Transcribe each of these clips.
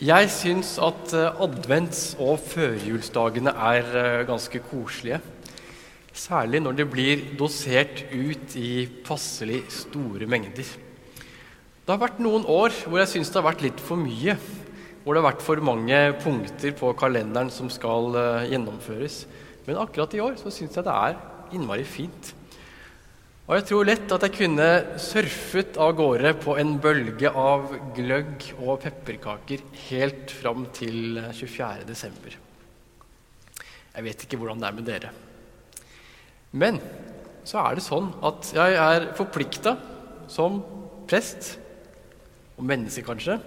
Jeg syns at eh, advents- og førjulsdagene er eh, ganske koselige. Særlig når de blir dosert ut i passelig store mengder. Det har vært noen år hvor jeg syns det har vært litt for mye. Hvor det har vært for mange punkter på kalenderen som skal eh, gjennomføres. Men akkurat i år så syns jeg det er innmari fint. Og jeg tror lett at jeg kunne surfet av gårde på en bølge av gløgg og pepperkaker helt fram til 24. desember. Jeg vet ikke hvordan det er med dere. Men så er det sånn at jeg er forplikta som prest, og menneske kanskje,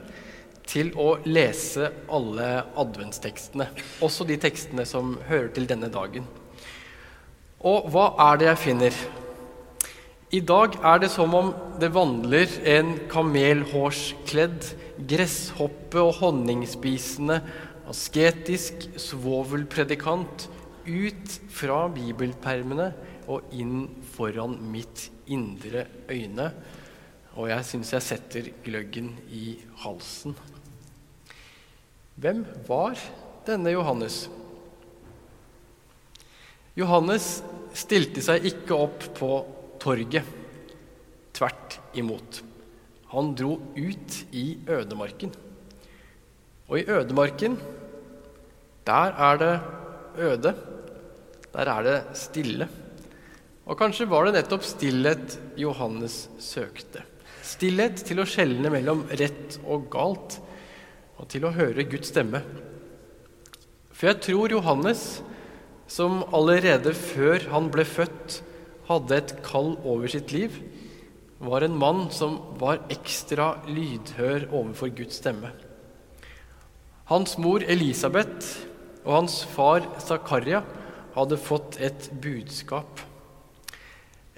til å lese alle adventstekstene. Også de tekstene som hører til denne dagen. Og hva er det jeg finner? I dag er det som om det vandler en kamelhårskledd, gresshoppe- og honningspisende, asketisk svovelpredikant ut fra bibelpermene og inn foran mitt indre øyne. Og jeg syns jeg setter gløggen i halsen. Hvem var denne Johannes? Johannes stilte seg ikke opp på torget. Tvert imot. Han dro ut i ødemarken. Og i ødemarken, der er det øde. Der er det stille. Og kanskje var det nettopp stillhet Johannes søkte. Stillhet til å skjelne mellom rett og galt, og til å høre Guds stemme. For jeg tror Johannes, som allerede før han ble født, hadde et kall over sitt liv, var en mann som var ekstra lydhør overfor Guds stemme. Hans mor Elisabeth og hans far Zakaria hadde fått et budskap.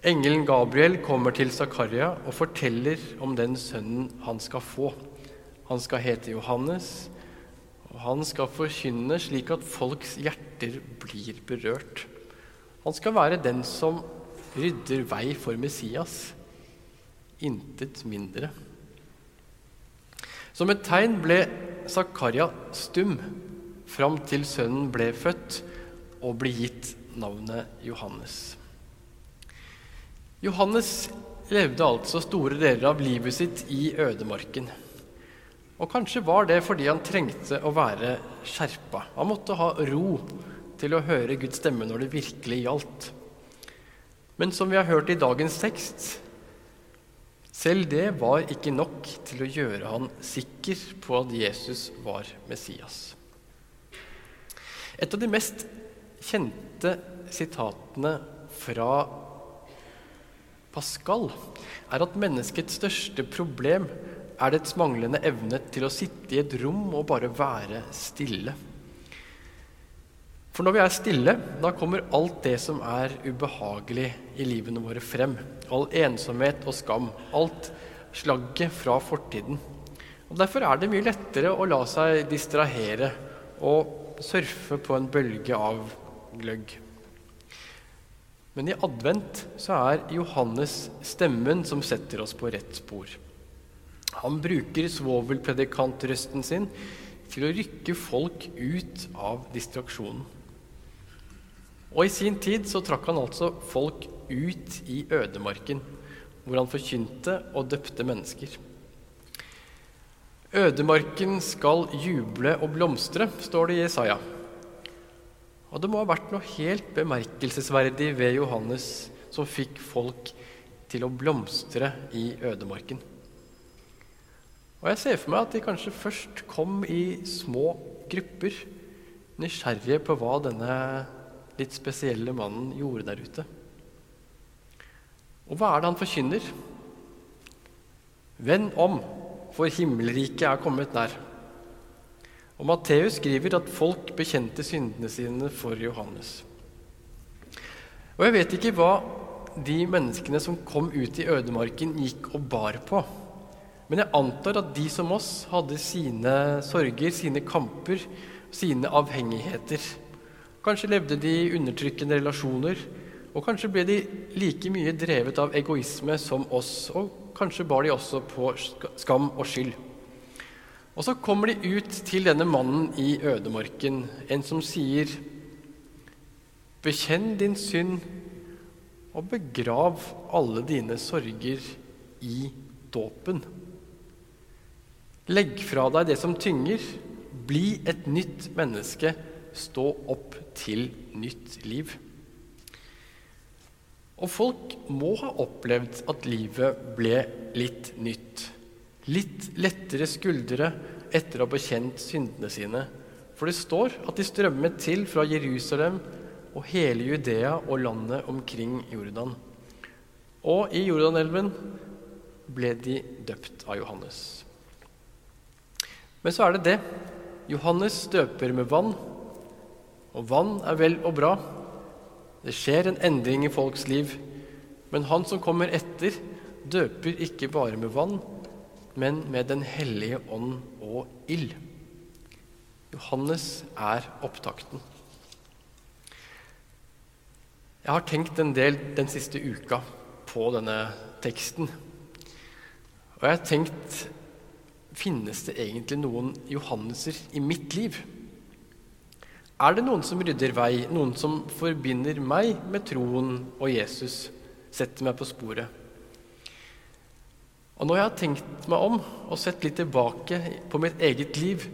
Engelen Gabriel kommer til Zakaria og forteller om den sønnen han skal få. Han skal hete Johannes, og han skal forkynne slik at folks hjerter blir berørt. Han skal være den som rydder vei for Messias. Intet mindre. Som et tegn ble Zakaria stum fram til sønnen ble født og ble gitt navnet Johannes. Johannes levde altså store deler av livet sitt i ødemarken. Og kanskje var det fordi han trengte å være skjerpa. Han måtte ha ro til å høre Guds stemme når det virkelig gjaldt. Men som vi har hørt i dagens tekst, selv det var ikke nok til å gjøre han sikker på at Jesus var Messias. Et av de mest kjente sitatene fra Pascal er at menneskets største problem er dets manglende evne til å sitte i et rom og bare være stille. For når vi er stille, da kommer alt det som er ubehagelig i livene våre, frem. All ensomhet og skam. Alt slagget fra fortiden. Og Derfor er det mye lettere å la seg distrahere og surfe på en bølge av gløgg. Men i advent så er Johannes stemmen som setter oss på rett spor. Han bruker svovelpredikantrøsten sin til å rykke folk ut av distraksjonen. Og i sin tid så trakk han altså folk ut i ødemarken, hvor han forkynte og døpte mennesker. Ødemarken skal juble og blomstre, står det i Jesaja. Og det må ha vært noe helt bemerkelsesverdig ved Johannes som fikk folk til å blomstre i ødemarken. Og jeg ser for meg at de kanskje først kom i små grupper, nysgjerrige på hva denne litt spesielle mannen gjorde der ute. Og hva er det han forkynner? Vend om, for himmelriket er kommet nær. Og Matteus skriver at folk bekjente syndene sine for Johannes. Og jeg vet ikke hva de menneskene som kom ut i ødemarken, gikk og bar på. Men jeg antar at de som oss hadde sine sorger, sine kamper, sine avhengigheter. Kanskje levde de i undertrykkende relasjoner, og kanskje ble de like mye drevet av egoisme som oss, og kanskje bar de også på skam og skyld. Og så kommer de ut til denne mannen i ødemarken, en som sier Bekjenn din synd og begrav alle dine sorger i dåpen. Legg fra deg det som tynger, bli et nytt menneske, stå opp til nytt liv. Og folk må ha opplevd at livet ble litt nytt. Litt lettere skuldre etter å ha bekjent syndene sine. For det står at de strømmet til fra Jerusalem og hele Judea og landet omkring Jordan. Og i Jordanelven ble de døpt av Johannes. Men så er det det. Johannes døper med vann, og vann er vel og bra. Det skjer en endring i folks liv, men han som kommer etter, døper ikke bare med vann, men med Den hellige ånd og ild. Johannes er opptakten. Jeg har tenkt en del den siste uka på denne teksten. Og jeg har tenkt Finnes det egentlig noen Johanneser i mitt liv? Er det noen som rydder vei, noen som forbinder meg med troen og Jesus, setter meg på sporet? Og når jeg har tenkt meg om og sett litt tilbake på mitt eget liv,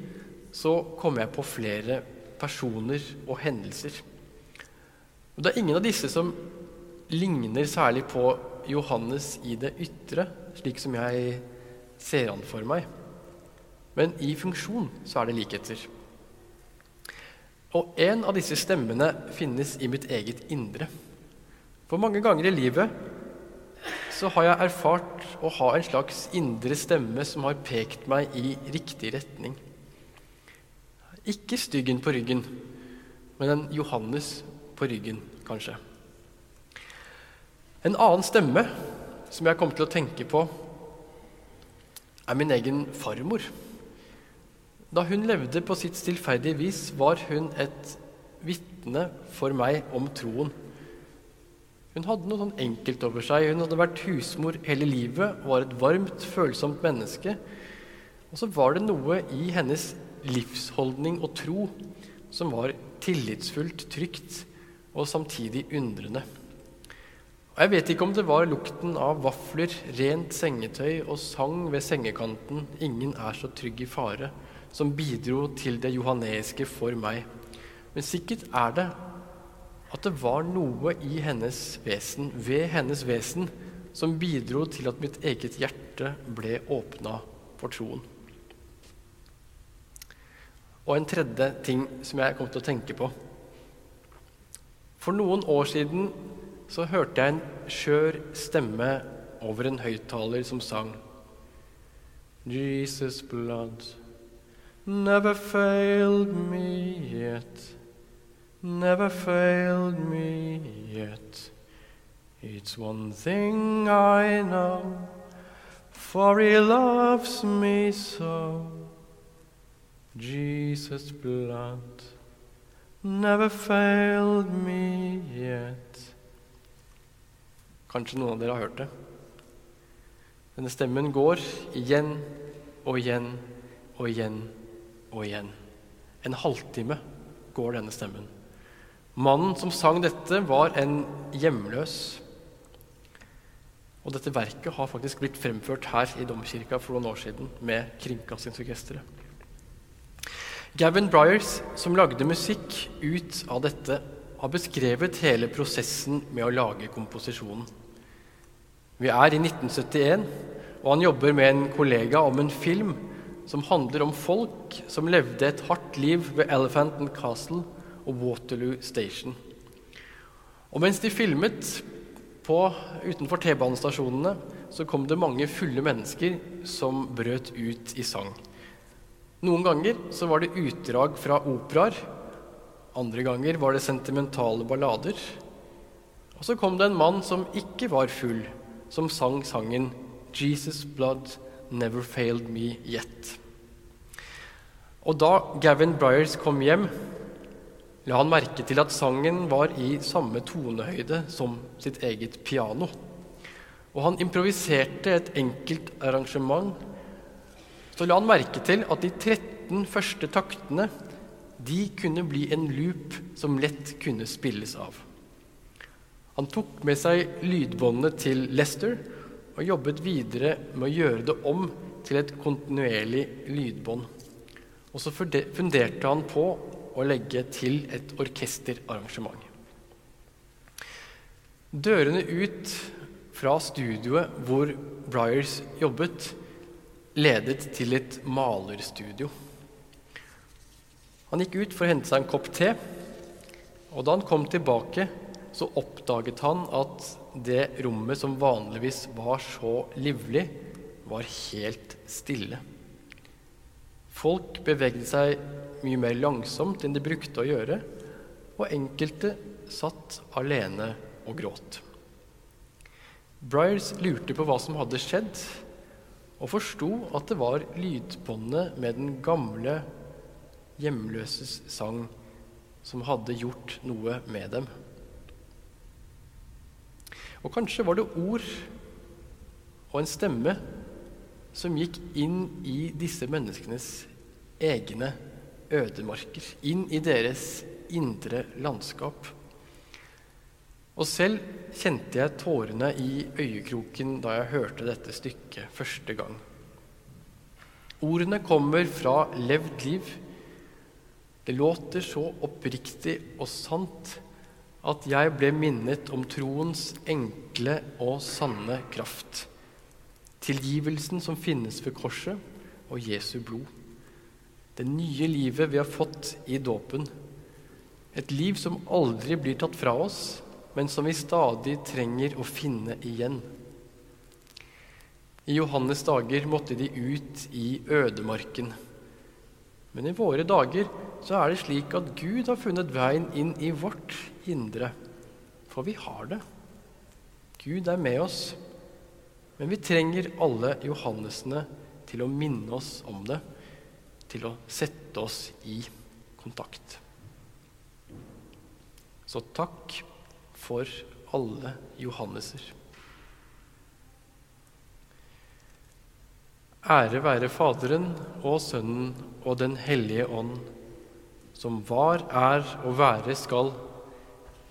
så kommer jeg på flere personer og hendelser. Og det er ingen av disse som ligner særlig på Johannes i det ytre, slik som jeg ser han for meg. Men i funksjon så er det likheter. Og en av disse stemmene finnes i mitt eget indre. For mange ganger i livet så har jeg erfart å ha en slags indre stemme som har pekt meg i riktig retning. Ikke styggen på ryggen, men en Johannes på ryggen, kanskje. En annen stemme som jeg kom til å tenke på, er min egen farmor. Da hun levde på sitt stillferdige vis, var hun et vitne for meg om troen. Hun hadde noe sånn enkelt over seg. Hun hadde vært husmor hele livet, var et varmt, følsomt menneske. Og så var det noe i hennes livsholdning og tro som var tillitsfullt, trygt og samtidig undrende. Og Jeg vet ikke om det var lukten av vafler, rent sengetøy og sang ved sengekanten 'Ingen er så trygg i fare', som bidro til det johaneiske for meg. Men sikkert er det at det var noe i hennes vesen, ved hennes vesen, som bidro til at mitt eget hjerte ble åpna for troen. Og en tredje ting som jeg kom til å tenke på. For noen år siden så hørte jeg en skjør stemme over en høyttaler som sang Jesus' blood never failed me yet never failed me yet. It's one thing I know, for he loves me so. Jesus' blood never failed me yet. Kanskje noen av dere har hørt det. Denne stemmen går igjen og igjen og igjen og igjen. En halvtime går denne stemmen. Mannen som sang dette, var en hjemløs. Og dette verket har faktisk blitt fremført her i Domkirka for noen år siden med Kringkastingsorkesteret. Gavin Bryers, som lagde musikk ut av dette, har beskrevet hele prosessen med å lage komposisjonen. Vi er i 1971, og han jobber med en kollega om en film som handler om folk som levde et hardt liv ved Elephant and Castle og Waterloo Station. Og mens de filmet på, utenfor T-banestasjonene, så kom det mange fulle mennesker som brøt ut i sang. Noen ganger så var det utdrag fra operaer. Andre ganger var det sentimentale ballader. Og så kom det en mann som ikke var full, som sang sangen 'Jesus Blood Never Failed Me Yet'. Og da Gavin Bryers kom hjem, la han merke til at sangen var i samme tonehøyde som sitt eget piano. Og han improviserte et enkelt arrangement så la han merke til at de 13 første taktene de kunne bli en loop som lett kunne spilles av. Han tok med seg lydbåndet til Lester og jobbet videre med å gjøre det om til et kontinuerlig lydbånd. Og så funderte han på å legge til et orkesterarrangement. Dørene ut fra studioet hvor Bryers jobbet, ledet til et malerstudio. Han gikk ut for å hente seg en kopp te, og da han kom tilbake, så oppdaget han at det rommet som vanligvis var så livlig, var helt stille. Folk bevegde seg mye mer langsomt enn de brukte å gjøre, og enkelte satt alene og gråt. Bryers lurte på hva som hadde skjedd, og forsto at det var lydbåndet med den gamle hjemløses sang som hadde gjort noe med dem. Og kanskje var det ord og en stemme som gikk inn i disse menneskenes egne ødemarker, inn i deres indre landskap. Og selv kjente jeg tårene i øyekroken da jeg hørte dette stykket første gang. Ordene kommer fra levd liv. Det låter så oppriktig og sant at jeg ble minnet om troens enkle og sanne kraft. Tilgivelsen som finnes ved korset, og Jesu blod. Det nye livet vi har fått i dåpen. Et liv som aldri blir tatt fra oss, men som vi stadig trenger å finne igjen. I Johannes dager måtte de ut i ødemarken. Men i våre dager så er det slik at Gud har funnet veien inn i vårt indre. For vi har det. Gud er med oss. Men vi trenger alle Johannesene til å minne oss om det, til å sette oss i kontakt. Så takk for alle Johanneser. Ære være Faderen og Sønnen og Den hellige ånd, som var, er og være skal,